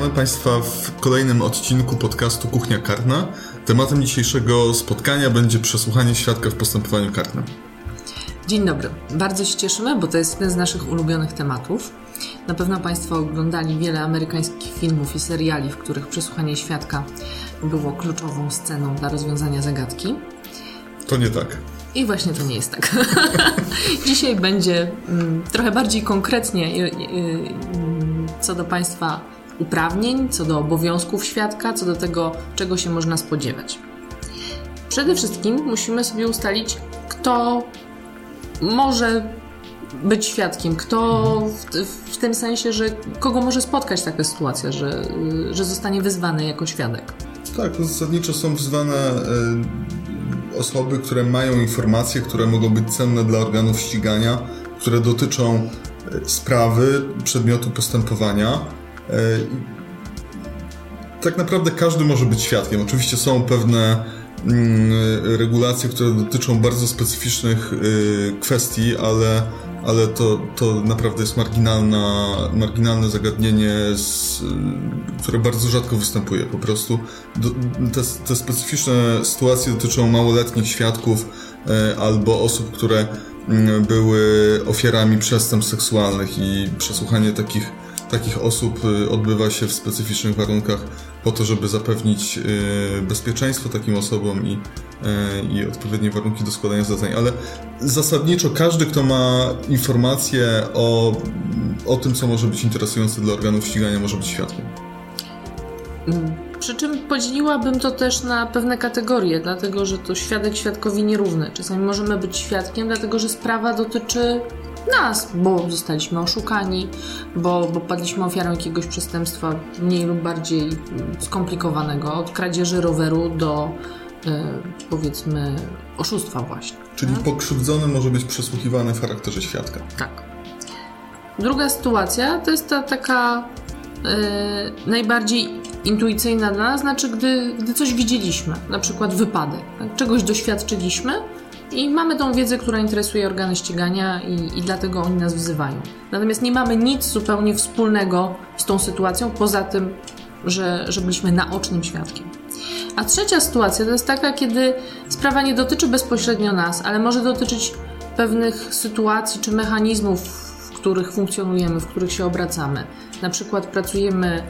Witamy Państwa w kolejnym odcinku podcastu Kuchnia Karna. Tematem dzisiejszego spotkania będzie przesłuchanie świadka w postępowaniu karnym. Dzień dobry. Bardzo się cieszymy, bo to jest jeden z naszych ulubionych tematów. Na pewno Państwo oglądali wiele amerykańskich filmów i seriali, w których przesłuchanie świadka było kluczową sceną dla rozwiązania zagadki. To nie tak. I właśnie to nie jest tak. Dzisiaj będzie mm, trochę bardziej konkretnie y, y, y, co do Państwa uprawnień, co do obowiązków świadka, co do tego, czego się można spodziewać. Przede wszystkim musimy sobie ustalić, kto może być świadkiem, kto w, w tym sensie, że kogo może spotkać taka sytuacja, że, że zostanie wyzwany jako świadek. Tak, to zasadniczo są wzwane e, osoby, które mają informacje, które mogą być cenne dla organów ścigania, które dotyczą e, sprawy, przedmiotu postępowania. E, Tak naprawdę każdy może być świadkiem. Oczywiście są pewne mm, regulacje, które dotyczą bardzo specyficznych y, kwestii, ale, ale to, to naprawdę jest marginalna, marginalne zagadnienie, z, y, które bardzo rzadko występuje. Po prostu te, te specyficzne sytuacje dotyczą małoletnich świadków y, albo osób, które mm, były ofiarami przestępstw seksualnych i przesłuchanie takich takich osób y, odbywa się w specyficznych warunkach po to, żeby zapewnić y, bezpieczeństwo takim osobom i, y, i odpowiednie warunki do składania zeznań. Ale zasadniczo każdy, kto ma informacje o, o tym, co może być interesujące dla organów ścigania, może być świadkiem. Przy czym podzieliłabym to też na pewne kategorie, dlatego że to świadek świadkowi nierówny. Czasami możemy być świadkiem, dlatego że sprawa dotyczy nas, bo zostaliśmy oszukani, bo, bo padliśmy ofiarą jakiegoś przestępstwa mniej lub bardziej mm, skomplikowanego, od kradzieży roweru do e, powiedzmy oszustwa właśnie. Czyli pokrzywdzony może być przesłuchiwany w charakterze świadka. Tak. Druga sytuacja to jest ta taka e, najbardziej intuicyjna dla nas, znaczy gdy, gdy coś widzieliśmy, na przykład wypadek, tak? czegoś doświadczyliśmy i mamy tą wiedzę, która interesuje organy ścigania i, i dlatego oni nas wzywają. Natomiast nie mamy nic zupełnie wspólnego z tą sytuacją, poza tym, że, że byliśmy naocznym świadkiem. A trzecia sytuacja to jest taka, kiedy sprawa nie dotyczy bezpośrednio nas, ale może dotyczyć pewnych sytuacji czy mechanizmów, w których funkcjonujemy, w których się obracamy. Na przykład pracujemy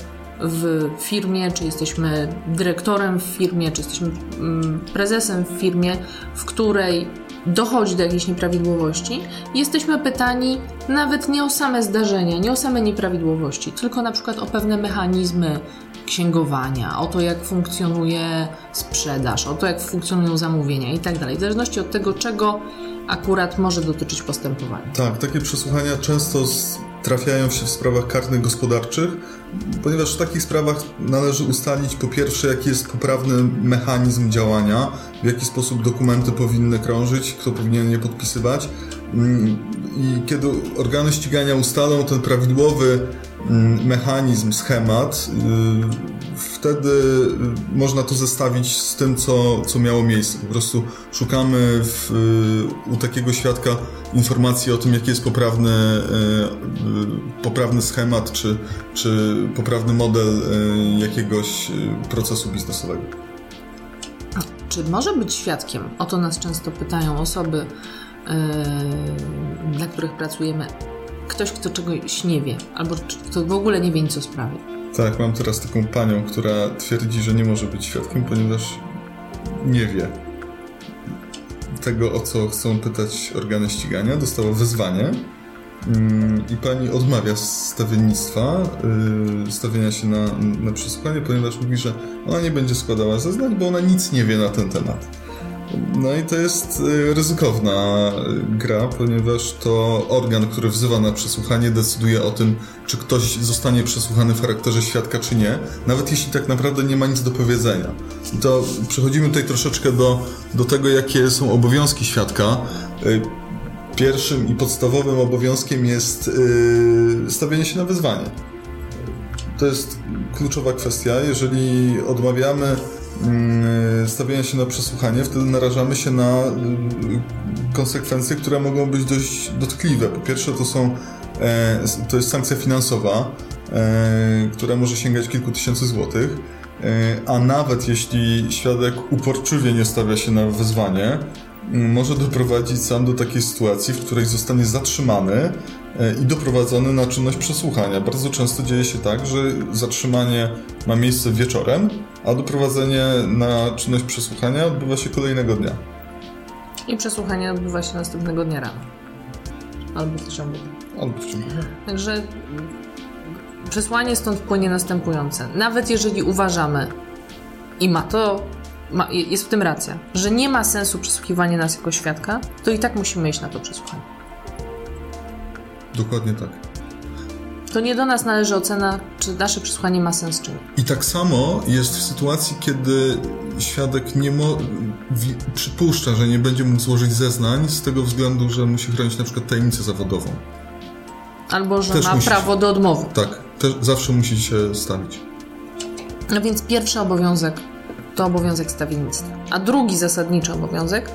w firmie, czy jesteśmy dyrektorem w firmie, czy jesteśmy mm, prezesem w firmie, w której dochodzi do jakiejś nieprawidłowości, jesteśmy pytani nawet nie o same zdarzenia, nie o same nieprawidłowości, tylko na przykład o pewne mechanizmy księgowania, o to, jak funkcjonuje sprzedaż, o to, jak funkcjonują zamówienia i tak dalej. W zależności od tego, czego akurat może dotyczyć postępowania. Tak, takie przesłuchania często z, trafiają się w sprawach karnych gospodarczych, ponieważ w takich sprawach należy ustalić po pierwsze, jaki jest poprawny mechanizm działania, w jaki sposób dokumenty powinny krążyć, kto powinien je podpisywać. I kiedy organy ścigania ustalą ten prawidłowy mm, mechanizm, schemat, y, wtedy y, można to zestawić z tym, co, co miało miejsce. Po prostu szukamy w, y, u takiego świadka informacji o tym, jaki jest poprawny, poprawny schemat, czy, czy poprawny model jakiegoś procesu biznesowego. Czy może być świadkiem? O to nas często pytają osoby, dla których pracujemy. Ktoś, kto czegoś nie wie, albo kto w ogóle nie wie nic o sprawie. Tak, mam teraz taką panią, która twierdzi, że nie może być świadkiem, ponieważ nie wie tego, o co chcą pytać organy ścigania. Dostała wezwanie mm, i pani odmawia stawiennictwa, yy, stawienia się na, na przesłuchanie, ponieważ mówi, że ona nie będzie składała zeznań, bo ona nic nie wie na ten temat. No i to jest y, ryzykowna y, gra, ponieważ to organ, który wzywa na przesłuchanie, decyduje o tym, czy ktoś zostanie przesłuchany w charakterze świadka, czy nie, nawet jeśli tak naprawdę nie ma nic do powiedzenia. I to przechodzimy tutaj troszeczkę do, do tego, jakie są obowiązki świadka. Y, pierwszym i podstawowym obowiązkiem jest stawienie się na wyzwanie. To jest kluczowa kwestia. Jeżeli odmawiamy stawiania się na przesłuchanie, wtedy narażamy się na y, konsekwencje, które mogą być dość dotkliwe. Po pierwsze, to są e, to jest sankcja finansowa, e, która może sięgać kilku tysięcy złotych, e, a nawet jeśli świadek uporczywie nie stawia się na wezwanie, może doprowadzić sam do takiej sytuacji, w której zostanie zatrzymany i doprowadzony na czynność przesłuchania. Bardzo często dzieje się tak, że zatrzymanie ma miejsce wieczorem, a doprowadzenie na czynność przesłuchania odbywa się kolejnego dnia. I przesłuchanie odbywa się następnego dnia rano. Albo w ciągu. Albo w ciągu. Także przesłanie stąd płynie następujące. Nawet jeżeli uważamy, i ma to, ma, jest w tym racja, że nie ma sensu przesłuchiwania nas jako świadka, to i tak musimy iść na to przesłuchanie. Dokładnie tak to nie do nas należy ocena, czy nasze przesłuchanie ma sens, czy nie. I tak samo jest w sytuacji, kiedy świadek nie mo- przypuszcza, że nie będzie mógł złożyć zeznań z tego względu, że musi chronić na przykład tajemnicę zawodową. Albo, że też ma musi... prawo do odmowy. Tak, też zawsze musi się stawić. No więc pierwszy obowiązek to obowiązek stawiennictwa. A drugi zasadniczy obowiązek,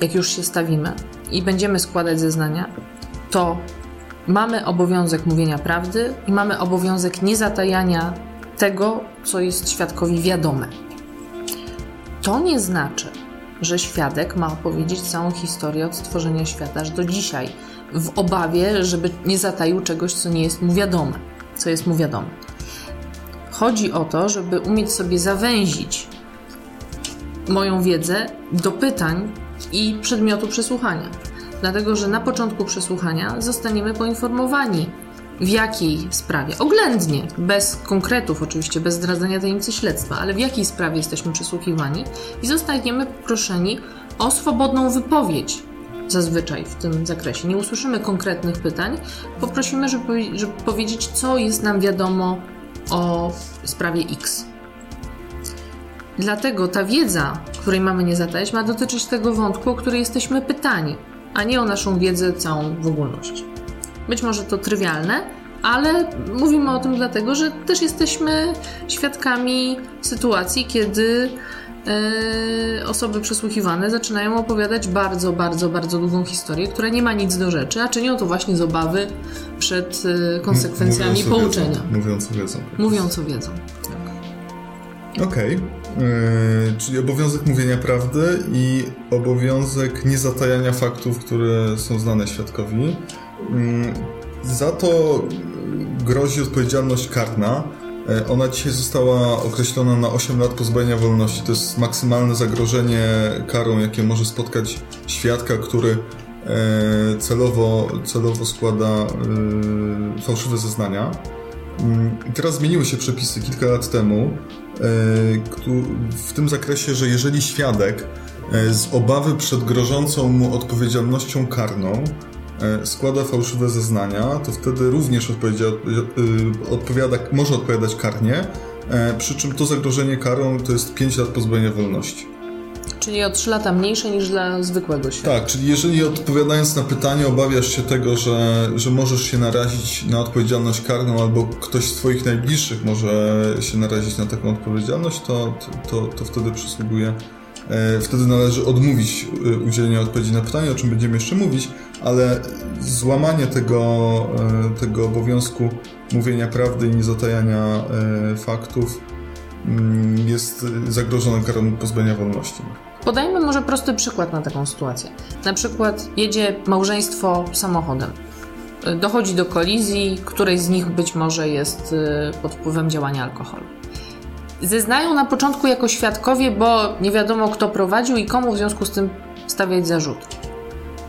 jak już się stawimy i będziemy składać zeznania, to mamy obowiązek mówienia prawdy i mamy obowiązek niezatajania tego, co jest świadkowi wiadome. To nie znaczy, że świadek ma opowiedzieć całą historię od stworzenia świata aż do dzisiaj, w obawie, żeby nie zataił czegoś, co nie jest mu wiadome, co jest mu wiadome. Chodzi o to, żeby umieć sobie zawęzić moją wiedzę do pytań i przedmiotu przesłuchania dlatego że na początku przesłuchania zostaniemy poinformowani, w jakiej sprawie, oględnie, bez konkretów oczywiście, bez zdradzania tajemnicy śledztwa, ale w jakiej sprawie jesteśmy przesłuchiwani i zostaniemy poproszeni o swobodną wypowiedź zazwyczaj w tym zakresie. Nie usłyszymy konkretnych pytań, poprosimy, żeby, żeby powiedzieć, co jest nam wiadomo o sprawie X. Dlatego ta wiedza, której mamy nie ma dotyczyć tego wątku, o który jesteśmy pytani a nie o naszą wiedzę całą w ogólności. Być może to trywialne, ale mówimy o tym dlatego, że też jesteśmy świadkami sytuacji, kiedy yy, osoby przesłuchiwane zaczynają opowiadać bardzo, bardzo, bardzo długą historię, która nie ma nic do rzeczy, a czynią to właśnie z obawy przed yy, konsekwencjami mówiąc pouczenia. Mówiąc o wiedzą. Mówiąc o wiedzą. Okej. Okay. Yy, czyli obowiązek mówienia prawdy i obowiązek niezatajania faktów, które są znane świadkowi. Yy, za to grozi odpowiedzialność karna. Yy, ona dzisiaj została określona na 8 lat pozbawienia wolności. To jest maksymalne zagrożenie karą, jakie może spotkać świadka, który yy, celowo, celowo składa fałszywe zeznania. Yy, teraz zmieniły się przepisy kilka lat temu w tym zakresie, że jeżeli świadek e, z obawy przed grożącą mu odpowiedzialnością karną e, składa fałszywe zeznania, to wtedy również e, odpowiada, może odpowiadać karnie, przy czym to zagrożenie karą to jest 5 lat pozbawienia wolności. Czyli o 3 lata mniejsze niż dla zwykłego świata. Tak, czyli jeżeli odpowiadając na pytanie obawiasz się tego, że, że możesz się narazić na odpowiedzialność karną albo ktoś z Twoich najbliższych może się narazić na taką odpowiedzialność, to, to, to wtedy przysługuje e, Wtedy należy odmówić e, udzielenia odpowiedzi na pytanie, o czym będziemy jeszcze mówić, ale złamanie tego, e, tego obowiązku mówienia prawdy i niezatajania faktów mm, jest zagrożone karą pozbawienia wolności. Podajmy może prosty przykład na taką sytuację. Na przykład jedzie małżeństwo samochodem. Dochodzi do kolizji, której z nich być może jest y, pod wpływem działania alkoholu. Zeznają na początku jako świadkowie, bo nie wiadomo kto prowadził i komu w związku z tym stawiać zarzut.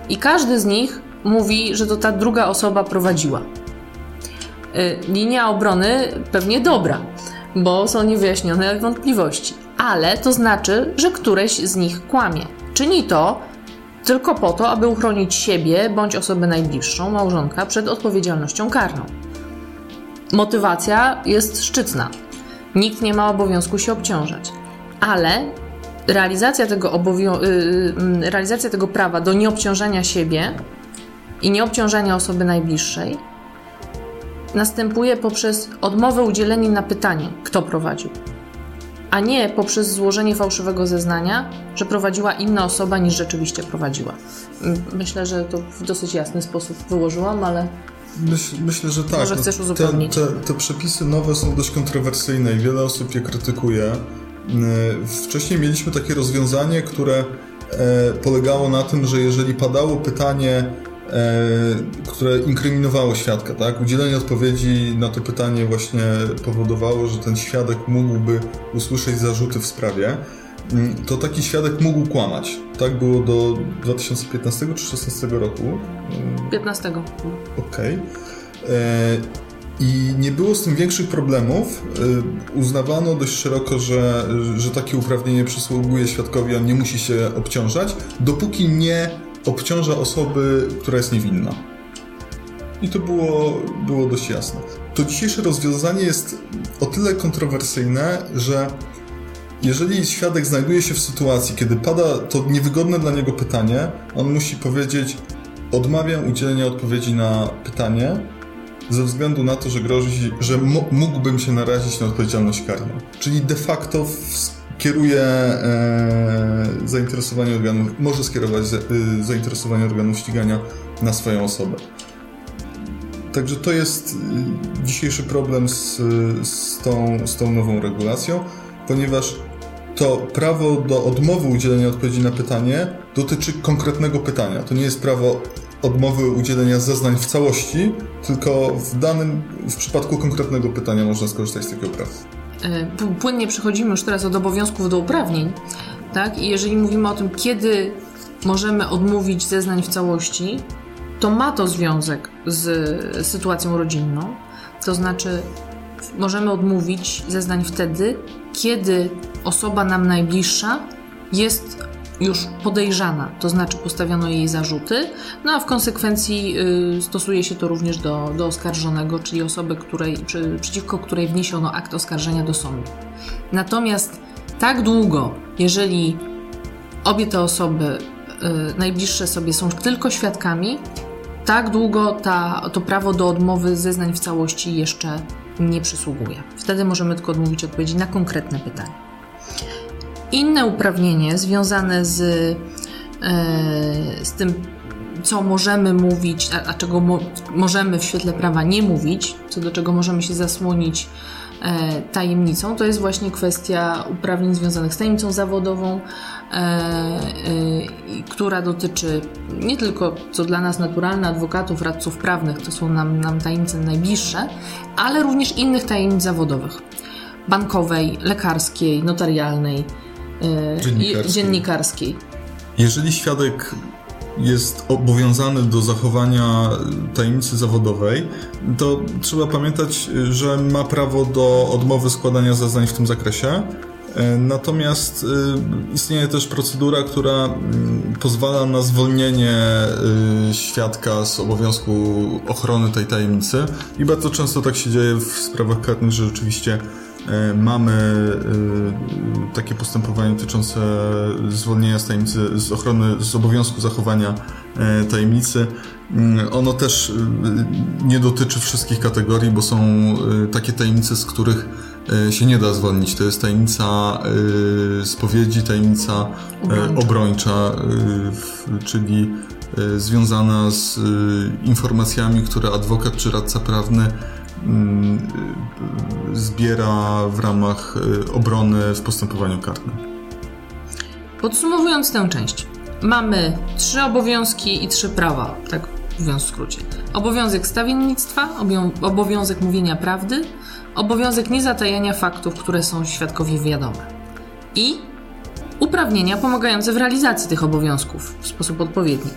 I każdy z nich mówi, że to ta druga osoba prowadziła. Y, linia obrony pewnie dobra, bo są niewyjaśnione wątpliwości, ale to znaczy, że któreś z nich kłamie. Czyni to tylko po to, aby uchronić siebie bądź osobę najbliższą, małżonka, przed odpowiedzialnością karną. Motywacja jest szczytna. Nikt nie ma obowiązku się obciążać, ale realizacja tego, obowią- yy, realizacja tego prawa do nieobciążania siebie i nieobciążania osoby najbliższej następuje poprzez odmowę udzielenia na pytanie, kto prowadził, a nie poprzez złożenie fałszywego zeznania, że prowadziła inna osoba niż rzeczywiście prowadziła. Myślę, że to w dosyć jasny sposób wyłożyłam, ale Myśl, myślę, że tak. Może chcesz te, uzupełnić? te, te przepisy nowe są dość kontrowersyjne i wiele osób je krytykuje. Yy, Wcześniej mieliśmy takie rozwiązanie, które e, polegało na tym, że jeżeli padało pytanie, które inkryminowało świadka, tak? Udzielenie odpowiedzi na to pytanie właśnie powodowało, że ten świadek mógłby usłyszeć zarzuty w sprawie, mm, to taki świadek mógł kłamać. Tak było do 2015 czy 2016 roku. Yy, 15. Okej. E, I nie było z tym większych problemów. E, Uznawano dość szeroko, że, że takie uprawnienie przysługuje świadkowi, on nie musi się obciążać, dopóki nie obciąża osoby, która jest niewinna. I to było, było dość jasne. To dzisiejsze rozwiązanie jest o tyle kontrowersyjne, że jeżeli świadek znajduje się w sytuacji, kiedy pada to niewygodne dla niego pytanie, on musi powiedzieć: Odmawiam udzielenia odpowiedzi na pytanie ze względu na to, że grozi, że mógłbym się narazić na odpowiedzialność karną. Czyli de facto w- kieruje e, zainteresowanie organów, może skierować y, zainteresowanie organów ścigania na swoją osobę. Także to jest y, dzisiejszy problem z, z, tą, z tą nową regulacją, ponieważ to prawo do odmowy udzielenia odpowiedzi na pytanie dotyczy konkretnego pytania. To nie jest prawo odmowy udzielenia zeznań w całości, tylko w danym, w przypadku konkretnego pytania można skorzystać z takiego prawa. E, Płynnie przechodzimy już teraz od obowiązków do uprawnień, tak? I jeżeli mówimy o tym, kiedy możemy odmówić zeznań w całości, to ma to związek z sytuacją rodzinną. To znaczy, możemy odmówić zeznań wtedy, kiedy osoba nam najbliższa jest już podejrzana, to znaczy postawiono jej zarzuty, no a w konsekwencji y, stosuje się to również do, do oskarżonego, czyli osoby, której, przy, przeciwko której wniesiono akt oskarżenia do sądu. Natomiast tak długo, jeżeli obie te osoby y, najbliższe sobie są tylko świadkami, tak długo ta, to prawo do odmowy zeznań w całości jeszcze nie przysługuje. Wtedy możemy tylko odmówić odpowiedzi na konkretne pytanie. Inne uprawnienie związane z, e, z tym, co możemy mówić, a, a czego mo, możemy w świetle prawa nie mówić, co do czego możemy się zasłonić e, tajemnicą, to jest właśnie kwestia uprawnień związanych z tajemnicą zawodową, e, która dotyczy nie tylko, co dla nas naturalne, adwokatów, radców prawnych, to są nam, nam tajemnice najbliższe, ale również innych tajemnic zawodowych. Bankowej, lekarskiej, notarialnej, Dziennikarskiej. i dziennikarskiej. Jeżeli świadek jest obowiązany do zachowania tajemnicy zawodowej, to trzeba pamiętać, że ma prawo do odmowy składania zeznań w tym zakresie. E, Natomiast y, istnieje też procedura, która mm, pozwala na zwolnienie świadka z obowiązku ochrony tej tajemnicy i bardzo często tak się dzieje w sprawach karnych, że rzeczywiście e, mamy y, takie postępowanie dotyczące zwolnienia z tajemnicy, z ochrony, z obowiązku zachowania e, tajemnicy. Mm, Ono też nie dotyczy wszystkich kategorii, bo są takie tajemnice, z których się nie da zwolnić. To jest tajemnica spowiedzi, tajemnica Obrończa. czyli związana z informacjami, które adwokat czy radca prawny zbiera w ramach y, obrony w postępowaniu karnym. Podsumowując tę część, mamy trzy obowiązki i trzy prawa, tak mówiąc w skrócie. Obowiązek stawiennictwa, obowią- obowiązek mówienia prawdy, obowiązek niezatajania faktów, które są świadkowi wiadome. I uprawnienia pomagające w realizacji tych obowiązków w sposób odpowiedni.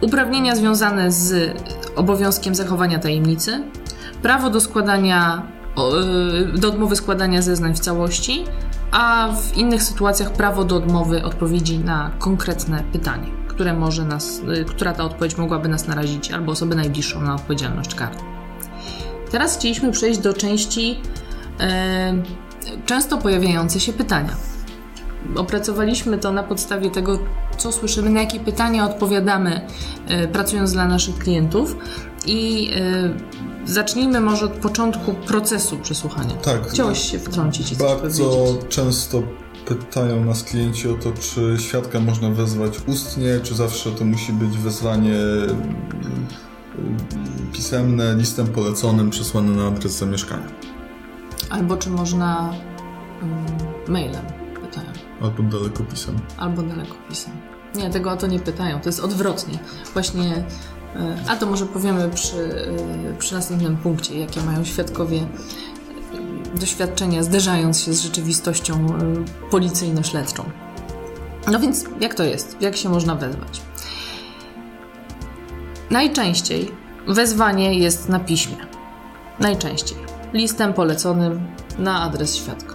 uprawnienia związane z obowiązkiem zachowania tajemnicy, prawo do składania, y, do odmowy składania zeznań w całości, a w innych sytuacjach prawo do odmowy odpowiedzi na konkretne pytanie, które może nas, y, która ta odpowiedź mogłaby nas narazić albo osobę najbliższą na odpowiedzialność karną. Teraz chcieliśmy przejść do części e, często pojawiające się pytania. Opracowaliśmy to na podstawie tego, co słyszymy, na jakie pytania odpowiadamy, e, pracując dla naszych klientów. I e, zacznijmy może od początku procesu przesłuchania. Tak. Chciałeś się wtrącić i Bardzo często pytają nas klienci o to, czy świadka można wezwać ustnie, czy zawsze to musi być wezwanie mm, mm, pisemne, listem poleconym, przesłane na adres zamieszkania. Albo czy można mm, mailem, pytają. Albo dalekopisem. Albo dalekopisem. Nie, tego o to nie pytają, to jest odwrotnie. Właśnie, y, a to może powiemy przy, y, przy następnym punkcie, jakie mają świadkowie y, doświadczenia, zderzając się z rzeczywistością policyjno-śledczą. No więc, jak to jest? Jak się można wezwać? Najczęściej wezwanie jest na piśmie. Najczęściej. Listem poleconym na adres świadka.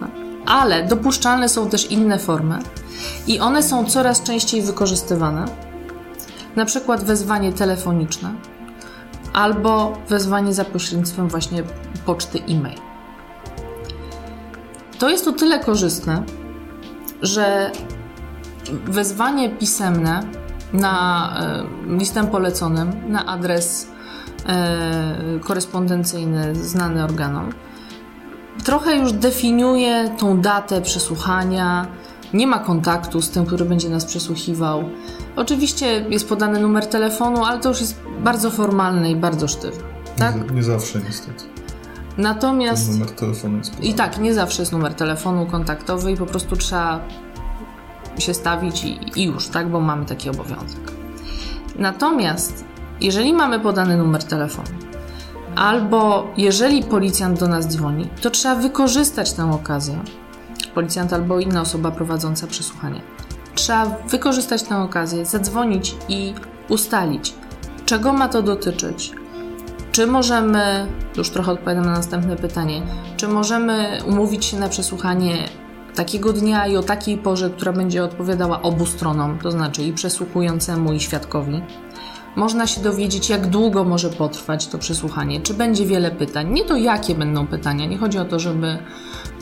No. Ale dopuszczalne są też inne formy i one są coraz częściej wykorzystywane. Na przykład wezwanie telefoniczne albo wezwanie za pośrednictwem właśnie poczty e-mail. To jest o tyle korzystne, że wezwanie pisemne na e, listem poleconym na adres e, korespondencyjny znany organom trochę już definiuje tą datę przesłuchania. Nie ma kontaktu z tym, który będzie nas przesłuchiwał. Oczywiście jest podany numer telefonu, ale to już jest bardzo formalne i bardzo sztywne. Tak? Nie, nie zawsze niestety. Natomiast. Ten numer telefonu jest podany. I tak, nie zawsze jest numer telefonu kontaktowy i po prostu trzeba się stawić i, i już, tak, bo mamy taki obowiązek. Natomiast jeżeli mamy podany numer telefonu, albo jeżeli policjant do nas dzwoni, to trzeba wykorzystać tę okazję. Policjant albo inna osoba prowadząca przesłuchanie. Trzeba wykorzystać tę okazję, zadzwonić i ustalić, czego ma to dotyczyć, czy możemy, już trochę odpowiadam na następne pytanie, czy możemy umówić się na przesłuchanie takiego dnia i o takiej porze, która będzie odpowiadała obu stronom, to znaczy i przesłuchującemu, i świadkowi? Można się dowiedzieć, jak długo może potrwać to przesłuchanie, czy będzie wiele pytań. Nie to, jakie będą pytania, nie chodzi o to, żeby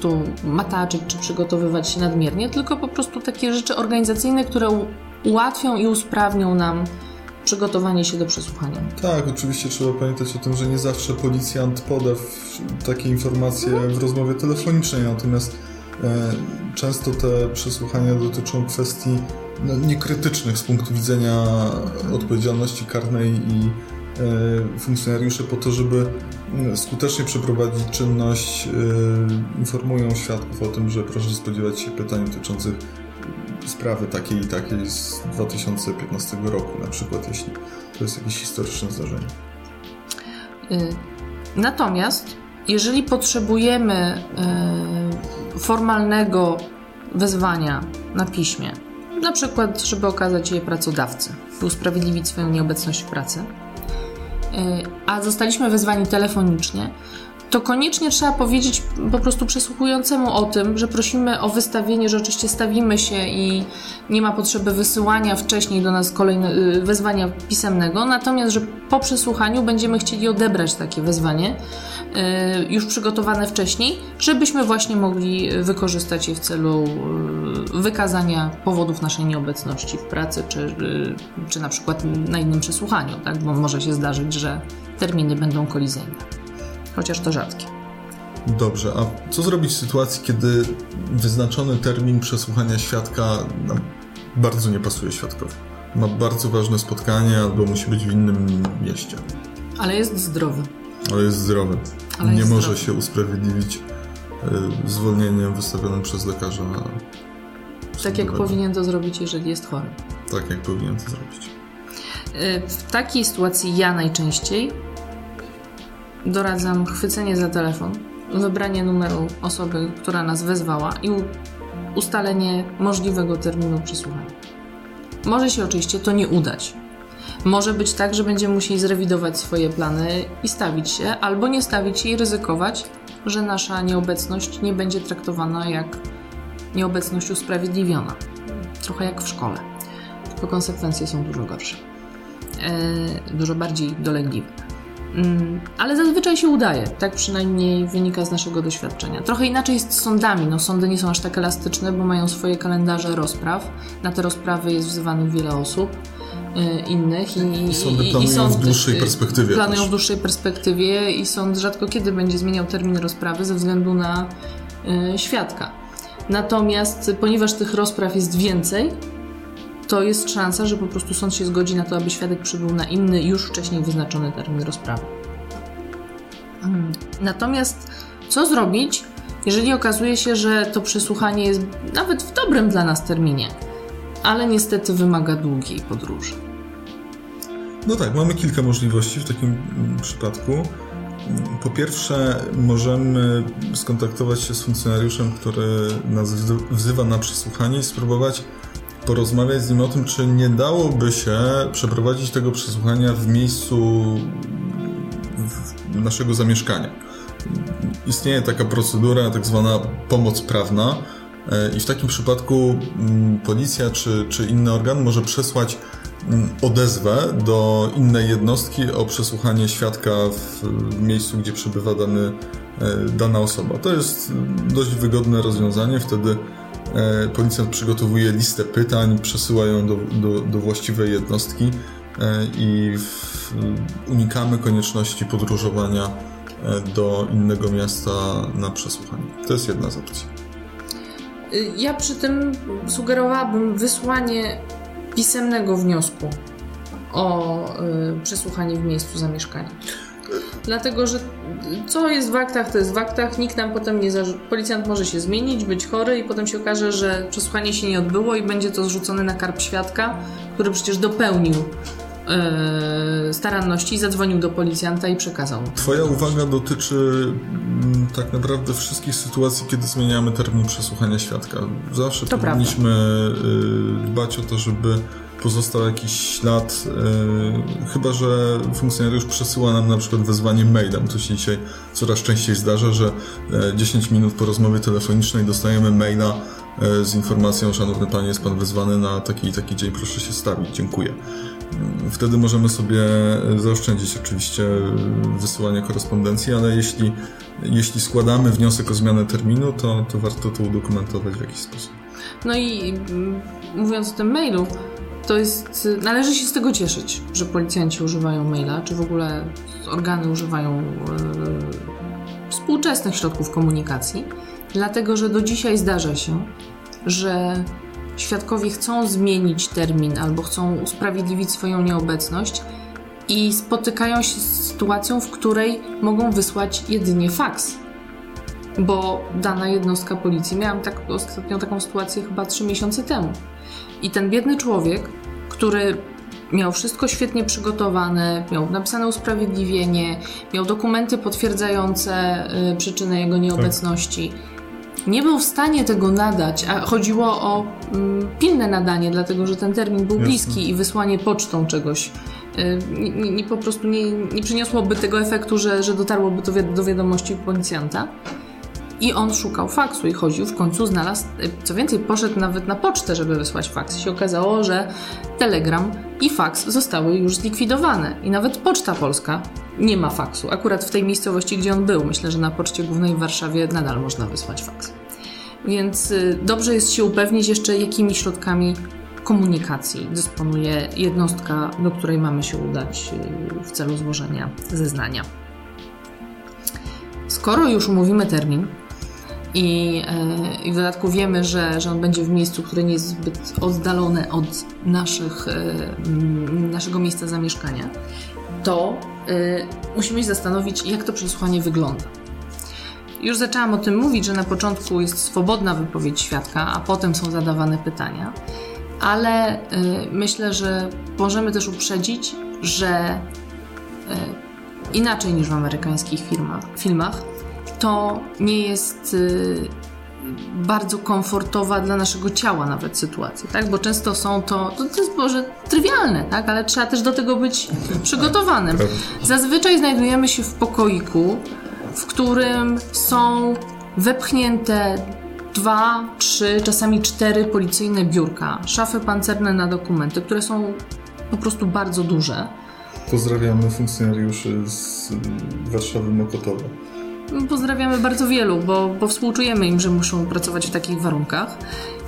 tu mataczyć czy przygotowywać się nadmiernie, tylko po prostu takie rzeczy organizacyjne, które ułatwią i usprawnią nam przygotowanie się do przesłuchania. Tak, oczywiście trzeba pamiętać o tym, że nie zawsze policjant poda takie informacje w rozmowie telefonicznej, natomiast e, często te przesłuchania dotyczą kwestii no, niekrytycznych z punktu widzenia odpowiedzialności karnej i e, funkcjonariusze po to, żeby skutecznie przeprowadzić czynność, e, informują świadków o tym, że proszę spodziewać się pytań dotyczących sprawy takiej i takiej z 2015 roku, na przykład, jeśli to jest jakieś historyczne zdarzenie. Y, Natomiast jeżeli potrzebujemy y, formalnego wezwania na piśmie, na przykład, żeby okazać je pracodawcy i usprawiedliwić swoją nieobecność w pracy, y, a zostaliśmy wezwani telefonicznie, to koniecznie trzeba powiedzieć po prostu przesłuchującemu o tym, że prosimy o wystawienie, że oczywiście stawimy się i nie ma potrzeby wysyłania wcześniej do nas kolejne, y, wezwania pisemnego, natomiast, że po przesłuchaniu będziemy chcieli odebrać takie wezwanie, y, już przygotowane wcześniej, żebyśmy właśnie mogli wykorzystać je w celu y, wykazania powodów naszej nieobecności w pracy, czy, czy na przykład na innym przesłuchaniu, tak? bo może się zdarzyć, że terminy będą kolizyjne chociaż to rzadkie. Dobrze, a co zrobić w sytuacji, kiedy wyznaczony termin przesłuchania świadka bardzo nie pasuje świadkowi? Ma bardzo ważne spotkanie albo musi być w innym mieście, Ale jest zdrowy. ale jest zdrowy. Ale nie jest może zdrowy. się usprawiedliwić y, zwolnieniem wystawionym przez lekarza. Tak jak powinien to zrobić, jeżeli jest chory. Tak jak powinien to zrobić. Y, W takiej sytuacji ja najczęściej doradzam chwycenie za telefon, wybranie numeru osoby, która nas wezwała i ustalenie możliwego terminu przesłuchania. Może się oczywiście to nie udać, Może być tak, że będziemy musieli zrewidować swoje plany i stawić się, albo nie stawić się i ryzykować, że nasza nieobecność nie będzie traktowana jak nieobecność usprawiedliwiona. Trochę jak w szkole. Tylko konsekwencje są dużo gorsze. E, dużo bardziej dolegliwe. Mm, ale zazwyczaj się udaje, tak przynajmniej wynika z naszego doświadczenia. Trochę inaczej jest z sądami. No, sądy nie są aż tak elastyczne, bo mają swoje kalendarze rozpraw. Na te rozprawy jest wzywanych wiele osób y, innych. I, I sądy planują i sąd, w dłuższej y, perspektywie Planują też. w dłuższej perspektywie i sąd rzadko kiedy będzie zmieniał termin rozprawy ze względu na y, świadka. Natomiast ponieważ tych rozpraw jest więcej, to jest szansa, że po prostu sąd się zgodzi na to, aby świadek przybył na inny, już wcześniej wyznaczony termin rozprawy. Mm. Natomiast co zrobić, jeżeli okazuje się, że to przesłuchanie jest nawet w dobrym dla nas terminie, ale niestety wymaga długiej podróży? No tak, mamy kilka możliwości w takim mm, przypadku. Po pierwsze, możemy skontaktować się z funkcjonariuszem, który nas wzy- wzywa na przesłuchanie i spróbować porozmawiać z nim o tym, czy nie dałoby się przeprowadzić tego przesłuchania w miejscu naszego zamieszkania. Istnieje taka procedura, tak zwana pomoc prawna, e, i w takim przypadku mm, policja czy, czy inny organ może przesłać mm, odezwę do innej jednostki o przesłuchanie świadka w miejscu, gdzie przebywa dany, e, dana osoba. To jest mm, dość wygodne rozwiązanie. Wtedy policjant przygotowuje listę pytań, przesyła ją do, do, do właściwej jednostki e, i w, unikamy konieczności podróżowania e, do innego miasta na przesłuchanie. To jest jedna z opcji. Y, Ja przy tym sugerowałabym wysłanie pisemnego wniosku o y, przesłuchanie w miejscu zamieszkania. Dlatego, że co jest w aktach, to jest w aktach. Nikt nam potem nie zarzu- Policjant może się zmienić, być chory i potem się okaże, że przesłuchanie się nie odbyło i będzie to zrzucone na karp świadka, który przecież dopełnił y, staranności, zadzwonił do policjanta i przekazał. Twoja uwaga dotyczy mm, tak naprawdę wszystkich sytuacji, kiedy zmieniamy termin przesłuchania świadka. Zawsze To powinniśmy y, dbać o to, żeby pozostał jakiś ślad, y, chyba że funkcjonariusz przesyła nam na przykład wezwanie mailem. To się dzisiaj coraz częściej zdarza, że e, 10 minut po rozmowie telefonicznej dostajemy maila e, z informacją, szanowny panie, jest pan wezwany na taki taki dzień, proszę się stawić, dziękuję. Mm, Wtedy możemy sobie zaoszczędzić oczywiście wysyłanie korespondencji, ale jeśli, jeśli składamy wniosek o zmianę terminu, to, to warto to udokumentować w jakiś sposób. No i mm, mówiąc o tym mailu, to jest, należy się z tego cieszyć, że policjanci używają maila, czy w ogóle organy używają e, współczesnych środków komunikacji, dlatego że do dzisiaj zdarza się, że świadkowie chcą zmienić termin albo chcą usprawiedliwić swoją nieobecność i spotykają się z sytuacją, w której mogą wysłać jedynie faks bo dana jednostka policji, miałam tak, ostatnio taką sytuację chyba trzy miesiące temu. I ten biedny człowiek, który miał wszystko świetnie przygotowane, miał napisane usprawiedliwienie, miał dokumenty potwierdzające y, przyczynę jego nieobecności. Nie był w stanie tego nadać, a chodziło o mm, pilne nadanie, dlatego że ten termin był Jasne. bliski i wysłanie pocztą czegoś y, nie, nie, nie po prostu nie, nie przyniosłoby tego efektu, że, że dotarłoby to wi- do wiadomości policjanta. I on szukał faksu i chodził, w końcu znalazł, y, co więcej, poszedł nawet na pocztę, żeby wysłać faks. I się okazało, że telegram i faks zostały już zlikwidowane. I nawet Poczta Polska nie ma faksu. Akurat w tej miejscowości, gdzie on był. Myślę, że na Poczcie Głównej w Warszawie nadal można wysłać faks. Więc y, dobrze jest się upewnić jeszcze, jakimi środkami komunikacji dysponuje jednostka, do której mamy się udać y, w celu złożenia zeznania. Skoro już umówimy termin i, e, i w dodatku wiemy, że, że on będzie w miejscu, które nie jest zbyt oddalone od naszych, e, naszego miejsca zamieszkania, to e, musimy się zastanowić, jak to przesłuchanie wygląda. Już zaczęłam o tym mówić, że na początku jest swobodna wypowiedź świadka, a potem są zadawane pytania, ale myślę, że możemy też uprzedzić, że inaczej niż w amerykańskich filmach, filmach to nie jest y, bardzo komfortowa dla naszego ciała nawet sytuacja, tak? Bo często są to, to, to jest może trywialne, tak? Ale trzeba też do tego być przygotowanym. Zazwyczaj znajdujemy się w pokoiku, w którym są wepchnięte dwa, trzy, czasami cztery policyjne biurka, szafy pancerne na dokumenty, które są po prostu bardzo duże. Pozdrawiamy funkcjonariuszy z Warszawy Mokotowa. Pozdrawiamy bardzo wielu, bo, bo współczujemy im, że muszą pracować w takich warunkach.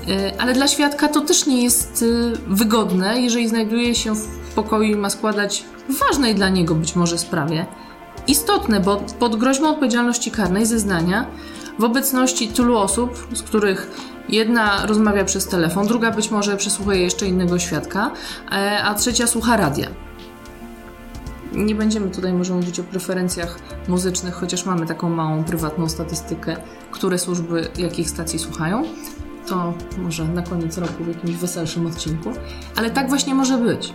E, ale dla świadka to też nie jest e, wygodne, jeżeli znajduje się w pokoju i ma składać ważnej dla niego być może sprawie. Istotne, bo pod groźbą odpowiedzialności karnej zeznania w obecności tylu osób, z których jedna rozmawia przez telefon, druga być może przesłuchuje jeszcze innego świadka, e, a trzecia słucha radia. Nie będziemy tutaj może mówić o preferencjach muzycznych, chociaż mamy taką małą prywatną statystykę, które służby jakich stacji słuchają. To może na koniec roku w jakimś weselszym odcinku. Ale tak właśnie może być.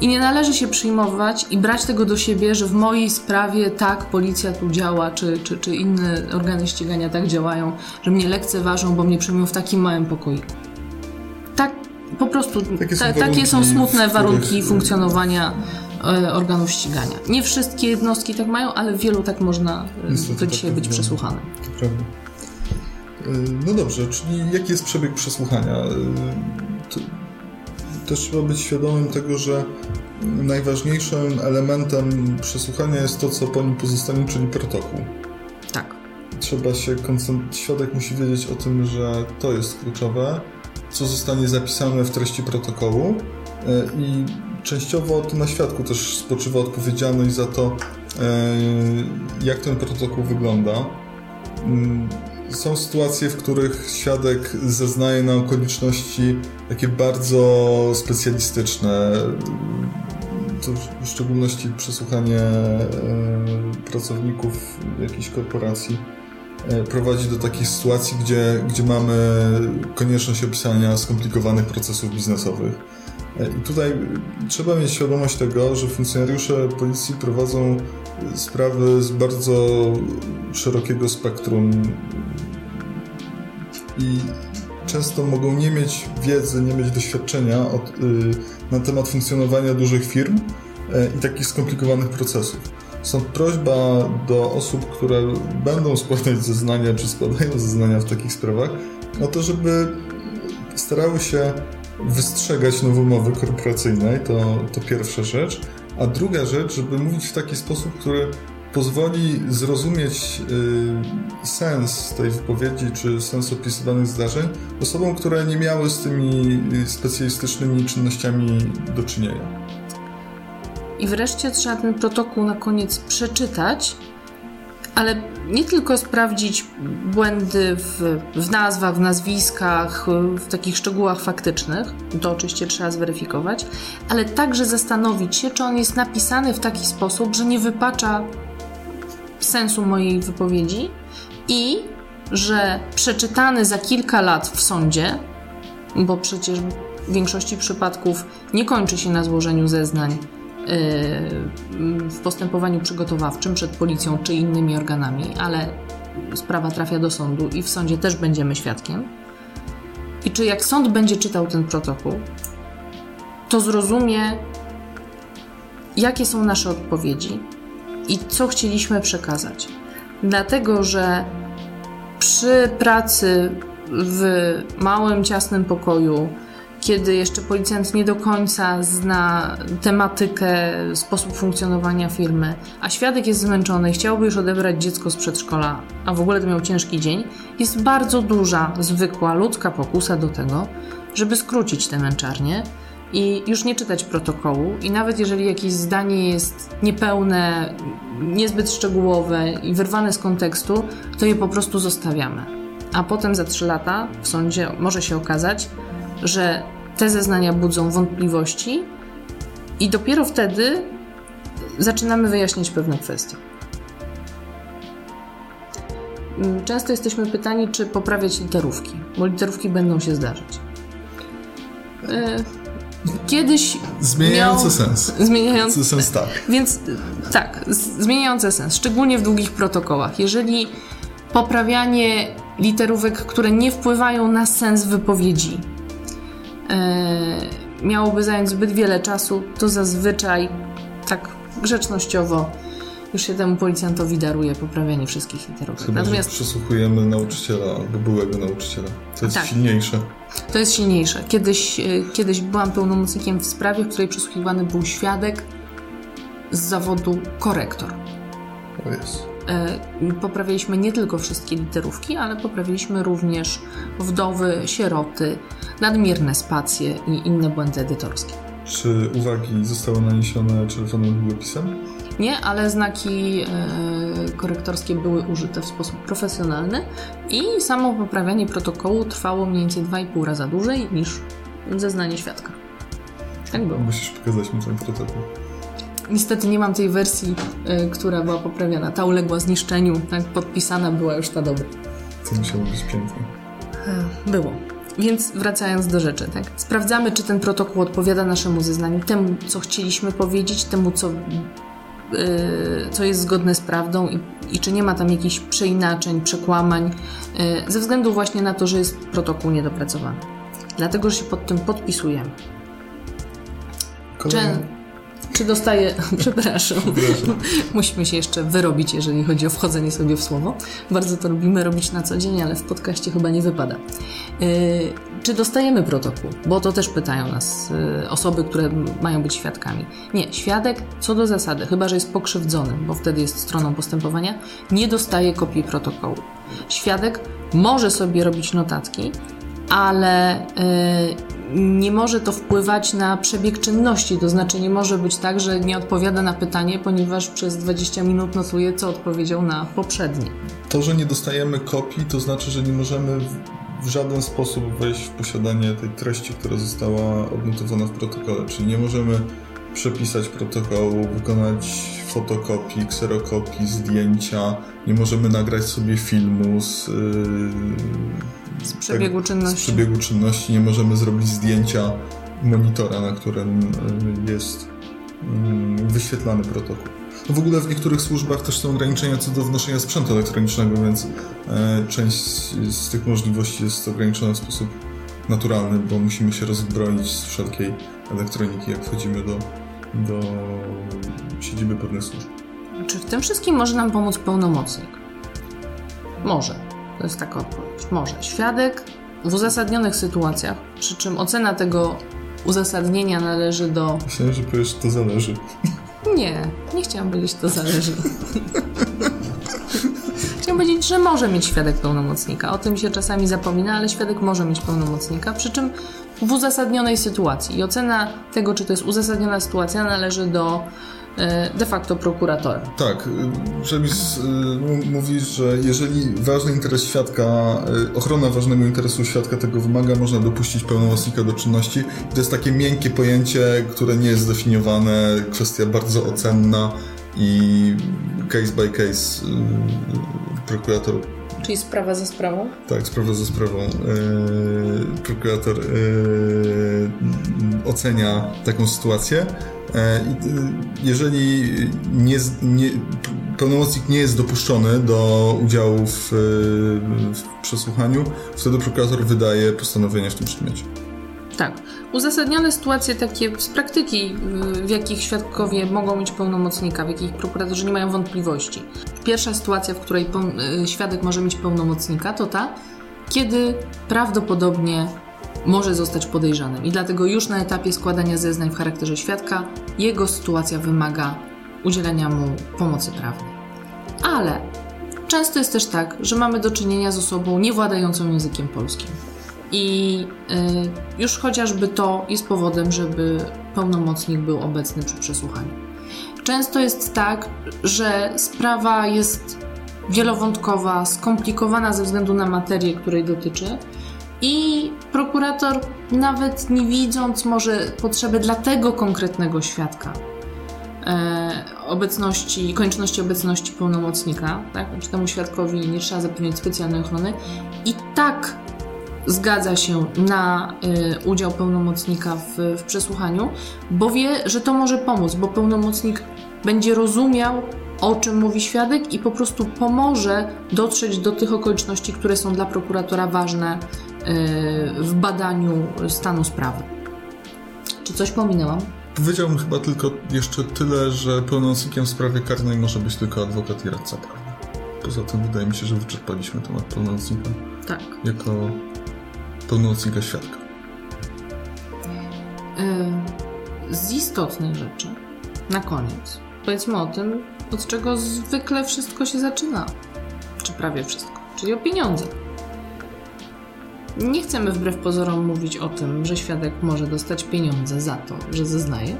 I nie należy się przyjmować i brać tego do siebie, że w mojej sprawie tak policja tu działa, czy, czy, czy inne organy ścigania tak działają, że mnie lekceważą, bo mnie przyjmują w takim małym pokoiku. Tak, po prostu Takie są ta, takie są smutne warunki funkcjonowania organów ścigania. Nie wszystkie jednostki tak mają, ale w wielu tak można e, Niestety do tak dzisiaj to być przesłuchanym. To prawda. Y, No dobrze, czyli jaki jest przebieg przesłuchania? Też trzeba być świadomym tego, że najważniejszym elementem przesłuchania jest to, co po nim pozostanie, czyli protokół. Tak. Trzeba się koncentrować, świadek musi wiedzieć o tym, że to jest kluczowe, co zostanie zapisane w treści protokołu i częściowo to na świadku też spoczywa odpowiedzialność za to, y, jak ten protokół wygląda. Mm, Są sytuacje, w których świadek zeznaje na okoliczności takie bardzo specjalistyczne. To w szczególności przesłuchanie e, pracowników jakiejś korporacji e, prowadzi do takich sytuacji, gdzie, gdzie mamy konieczność opisania skomplikowanych procesów biznesowych. E, I tutaj trzeba mieć świadomość tego, że funkcjonariusze policji prowadzą sprawy z bardzo szerokiego spektrum i często mogą nie mieć wiedzy, nie mieć doświadczenia od, y, na temat funkcjonowania dużych firm y, i takich skomplikowanych procesów. Stąd prośba do osób, które będą składać zeznania, czy składają zeznania w takich sprawach, o to, żeby starały się wystrzegać nowomowy korporacyjnej, to, to pierwsza rzecz. A druga rzecz, żeby mówić w taki sposób, który pozwoli zrozumieć y, sens tej wypowiedzi, czy sens opisywanych zdarzeń osobom, które nie miały z tymi y, specjalistycznymi czynnościami do czynienia. I wreszcie trzeba ten protokół na koniec przeczytać, ale nie tylko sprawdzić błędy w, w nazwach, w nazwiskach, w takich szczegółach faktycznych, to oczywiście trzeba zweryfikować, ale także zastanowić się, czy on jest napisany w taki sposób, że nie wypacza sensu mojej wypowiedzi i że przeczytany za kilka lat w sądzie, bo przecież w większości przypadków nie kończy się na złożeniu zeznań w postępowaniu przygotowawczym przed policją czy innymi organami, ale sprawa trafia do sądu i w sądzie też będziemy świadkiem. I czy jak sąd będzie czytał ten protokół, to zrozumie, jakie są nasze odpowiedzi i co chcieliśmy przekazać. Dlatego, że przy pracy w małym, ciasnym pokoju, kiedy jeszcze policjant nie do końca zna tematykę, sposób funkcjonowania firmy, a świadek jest zmęczony chciałby już odebrać dziecko z przedszkola, a w ogóle to miał ciężki dzień, jest bardzo duża, zwykła ludzka pokusa do tego, żeby skrócić tę męczarnię i już nie czytać protokołu. I nawet jeżeli jakieś zdanie jest niepełne, niezbyt szczegółowe i wyrwane z kontekstu, to je po prostu zostawiamy. A potem za trzy lata w sądzie może się okazać, że te zeznania budzą wątpliwości i dopiero wtedy zaczynamy wyjaśniać pewne kwestie. Często jesteśmy pytani, czy poprawiać literówki, bo literówki będą się zdarzać. Yy, Kiedyś Zmieniające miał... sens. Zmieniający Sens tak. Więc tak, zmieniające sens, szczególnie w długich protokołach. Jeżeli poprawianie literówek, które nie wpływają na sens wypowiedzi, e, miałoby zająć zbyt wiele czasu, to zazwyczaj tak grzecznościowo już się temu policjantowi daruje poprawianie wszystkich literówek. Chyba, Natomiast przesłuchujemy nauczyciela albo byłego nauczyciela. To jest Tak. silniejsze. to jest silniejsze. Kiedyś, e, kiedyś byłam pełnomocnikiem w sprawie, w której przesłuchiwany był świadek z zawodu korektor. O jest. E, Poprawialiśmy nie tylko wszystkie literówki, ale poprawiliśmy również wdowy, sieroty, nadmierne spacje i inne błędy edytorskie. Czy uwagi zostały naniesione czerwonym długopisem? Nie, ale znaki e, korektorskie były użyte w sposób profesjonalny i samo poprawianie protokołu trwało mniej więcej 2,5 raza dłużej niż zeznanie świadka. Tak było. Musisz pokazać mi ten protokół. Niestety nie mam tej wersji, e, która była poprawiana. Ta uległa zniszczeniu, tak podpisana była już ta dobra. To musiało być piękne. Było. Więc wracając do rzeczy, tak? Sprawdzamy, czy ten protokół odpowiada naszemu zeznaniu, temu, co chcieliśmy powiedzieć, temu, co, yy, co jest zgodne z prawdą i, i czy nie ma tam jakichś przeinaczeń, przekłamań, yy, ze względu właśnie na to, że jest protokół niedopracowany. Dlatego, że się pod tym podpisujemy. Kolejny. Czy dostaję, przepraszam, musimy się jeszcze wyrobić, jeżeli chodzi o wchodzenie sobie w słowo. Bardzo to lubimy robić na co dzień, ale w podcaście chyba nie wypada. Yy, czy dostajemy protokół? Bo to też pytają nas yy, osoby, które mają być świadkami. Nie, świadek co do zasady, chyba że jest pokrzywdzony, bo wtedy jest stroną postępowania, nie dostaje kopii protokołu. Świadek może sobie robić notatki, ale y, nie może to wpływać na przebieg czynności. To znaczy, nie może być tak, że nie odpowiada na pytanie, ponieważ przez 20 minut notuje, co odpowiedział na poprzednie. To, że nie dostajemy kopii, to znaczy, że nie możemy w, żaden sposób wejść w posiadanie tej treści, która została odnotowana w protokole. Czyli nie możemy przepisać protokołu, wykonać fotokopii, kserokopii, zdjęcia, nie możemy nagrać sobie filmu z, yy, Z przebiegu tak, czynności. Z przebiegu czynności nie możemy zrobić zdjęcia monitora, na którym yy, jest yy, wyświetlany protokół. No w ogóle w niektórych służbach też są ograniczenia co do wnoszenia sprzętu elektronicznego, więc e, część z, z tych możliwości jest ograniczona w sposób naturalny, bo musimy się rozbroić z wszelkiej elektroniki, jak wchodzimy do, do siedziby pewnych służb. Czy w tym wszystkim może nam pomóc pełnomocnik? Może. To jest taka odpowiedź. Może. Świadek w uzasadnionych sytuacjach, przy czym ocena tego uzasadnienia należy do Myślałem, że powiesz, to zależy. Nie, nie chciałam powiedzieć, to zależy. Chciałam powiedzieć, że może mieć świadek pełnomocnika. O tym się czasami zapomina, ale świadek może mieć pełnomocnika, przy czym w uzasadnionej sytuacji. I ocena tego, czy to jest uzasadniona sytuacja, należy do de facto prokuratora. Tak, y, przepis m- mówi, że jeżeli ważny interes świadka, ochrona ważnego interesu świadka tego wymaga, można dopuścić pełnomocnika do czynności. To jest takie miękkie pojęcie, które nie jest zdefiniowane, kwestia bardzo ocenna i case by case prokurator Czyli sprawa za sprawą? tak, sprawa za sprawą. Yy, prokurator yy, ocenia taką sytuację. E, yy, jeżeli nie, nie, pełnomocnik nie jest dopuszczony do udziału w, yy, w przesłuchaniu, wtedy prokurator wydaje postanowienie w tym przedmiocie. Tak. Uzasadnione sytuacje takie z praktyki, y, w jakich świadkowie mogą mieć pełnomocnika, w jakich prokuratorzy nie mają wątpliwości. Pierwsza sytuacja, w której y, świadek może mieć pełnomocnika, to ta, kiedy prawdopodobnie może zostać podejrzanym. I dlatego już na etapie składania zeznań w charakterze świadka jego sytuacja wymaga udzielenia mu pomocy prawnej. Ale często jest też tak, że mamy do czynienia z osobą niewładającą językiem polskim. I y, już chociażby to jest powodem, żeby pełnomocnik był obecny przy przesłuchaniu. Często jest tak, że sprawa jest wielowątkowa, skomplikowana ze względu na materię, której dotyczy, i prokurator, nawet nie widząc może potrzeby dla tego konkretnego świadka, e, obecności, konieczności obecności pełnomocnika, tak? Czy temu świadkowi nie trzeba zapewniać specjalnej ochrony, i tak zgadza się na y, udział pełnomocnika w, w przesłuchaniu, bo wie, że to może pomóc, bo pełnomocnik będzie rozumiał o czym mówi świadek i po prostu pomoże dotrzeć do tych okoliczności, które są dla prokuratora ważne w badaniu stanu sprawy. Czy coś pominęłam? Powiedziałbym chyba tylko jeszcze tyle, że pełnomocnikiem w sprawie karnej może być tylko adwokat i radca prawny. Poza tym wydaje mi się, że wyczerpaliśmy temat pełnomocnika Tak. jako pełnomocnika świadka. Yy, z istotnych rzeczy, na koniec, powiedzmy o tym, od czego zwykle wszystko się zaczyna. Czy prawie wszystko, czyli o pieniądze. Nie chcemy wbrew pozorom mówić o tym, że świadek może dostać pieniądze za to, że zeznaje.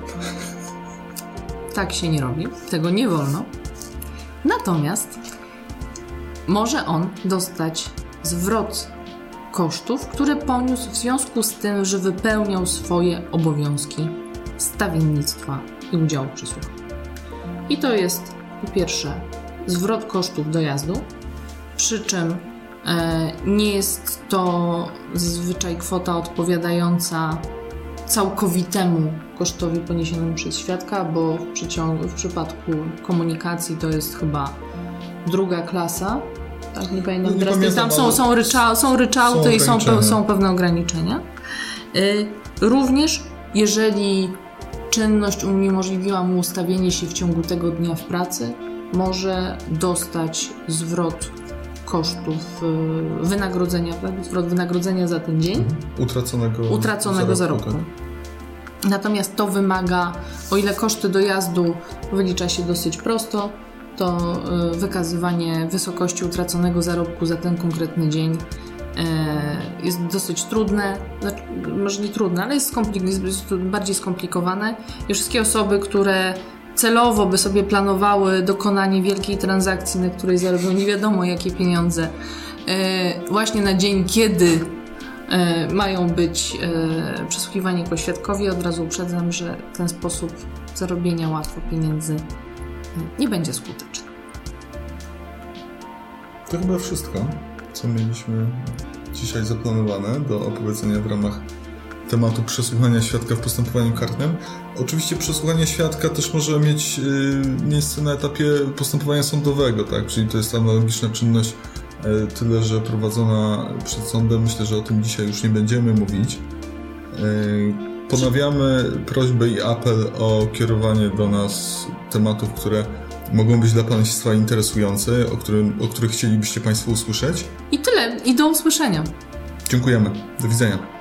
Tak się nie robi, tego nie wolno. Natomiast może on dostać zwrot kosztów, które poniósł w związku z tym, że wypełniał swoje obowiązki stawiennictwa i udziału w przysłuchu. I to jest po pierwsze zwrot kosztów dojazdu, przy czym nie jest to zazwyczaj kwota odpowiadająca całkowitemu kosztowi poniesionemu przez świadka, bo w, przyciągu, w przypadku komunikacji to jest chyba druga klasa. Tak, nie pamiętam Nie pamiętam, Tam są, są, rycza, są ryczałty są i są, pe, są pewne ograniczenia. Y, również jeżeli czynność uniemożliwiła mu ustawienie się w ciągu tego dnia w pracy, może dostać zwrot kosztów y, wynagrodzenia, tak? zwrot wynagrodzenia za ten dzień Utraconego, utraconego zarobku. tak. Natomiast to wymaga, o ile koszty dojazdu wylicza się dosyć prosto, to y, wykazywanie wysokości utraconego zarobku za ten konkretny dzień y, jest dosyć trudne, znaczy, może nie trudne, ale jest, skomplik- jest bardziej skomplikowane. I wszystkie osoby, które celowo by sobie planowały dokonanie wielkiej transakcji, na której zarobią nie wiadomo jakie pieniądze, y, właśnie na dzień, kiedy e, mają być e, przesłuchiwani jako świadkowie. Od razu uprzedzam, że ten sposób zarobienia łatwo pieniędzy e, nie będzie skuteczny. To chyba wszystko, co mieliśmy dzisiaj zaplanowane do opowiedzenia w ramach tematu przesłuchania świadka w postępowaniu karnym. Oczywiście przesłuchanie świadka też może mieć y, miejsce na etapie postępowania sądowego, tak? Czyli to jest analogiczna czynność, y, tyle że prowadzona przed sądem. Myślę, że o tym dzisiaj już nie będziemy mówić. Y, Ponawiamy prośbę i apel o kierowanie do nas tematów, które mogą być dla Państwa interesujące, o, którym, o których chcielibyście Państwo usłyszeć. I tyle. I do usłyszenia. Dziękujemy. Do widzenia.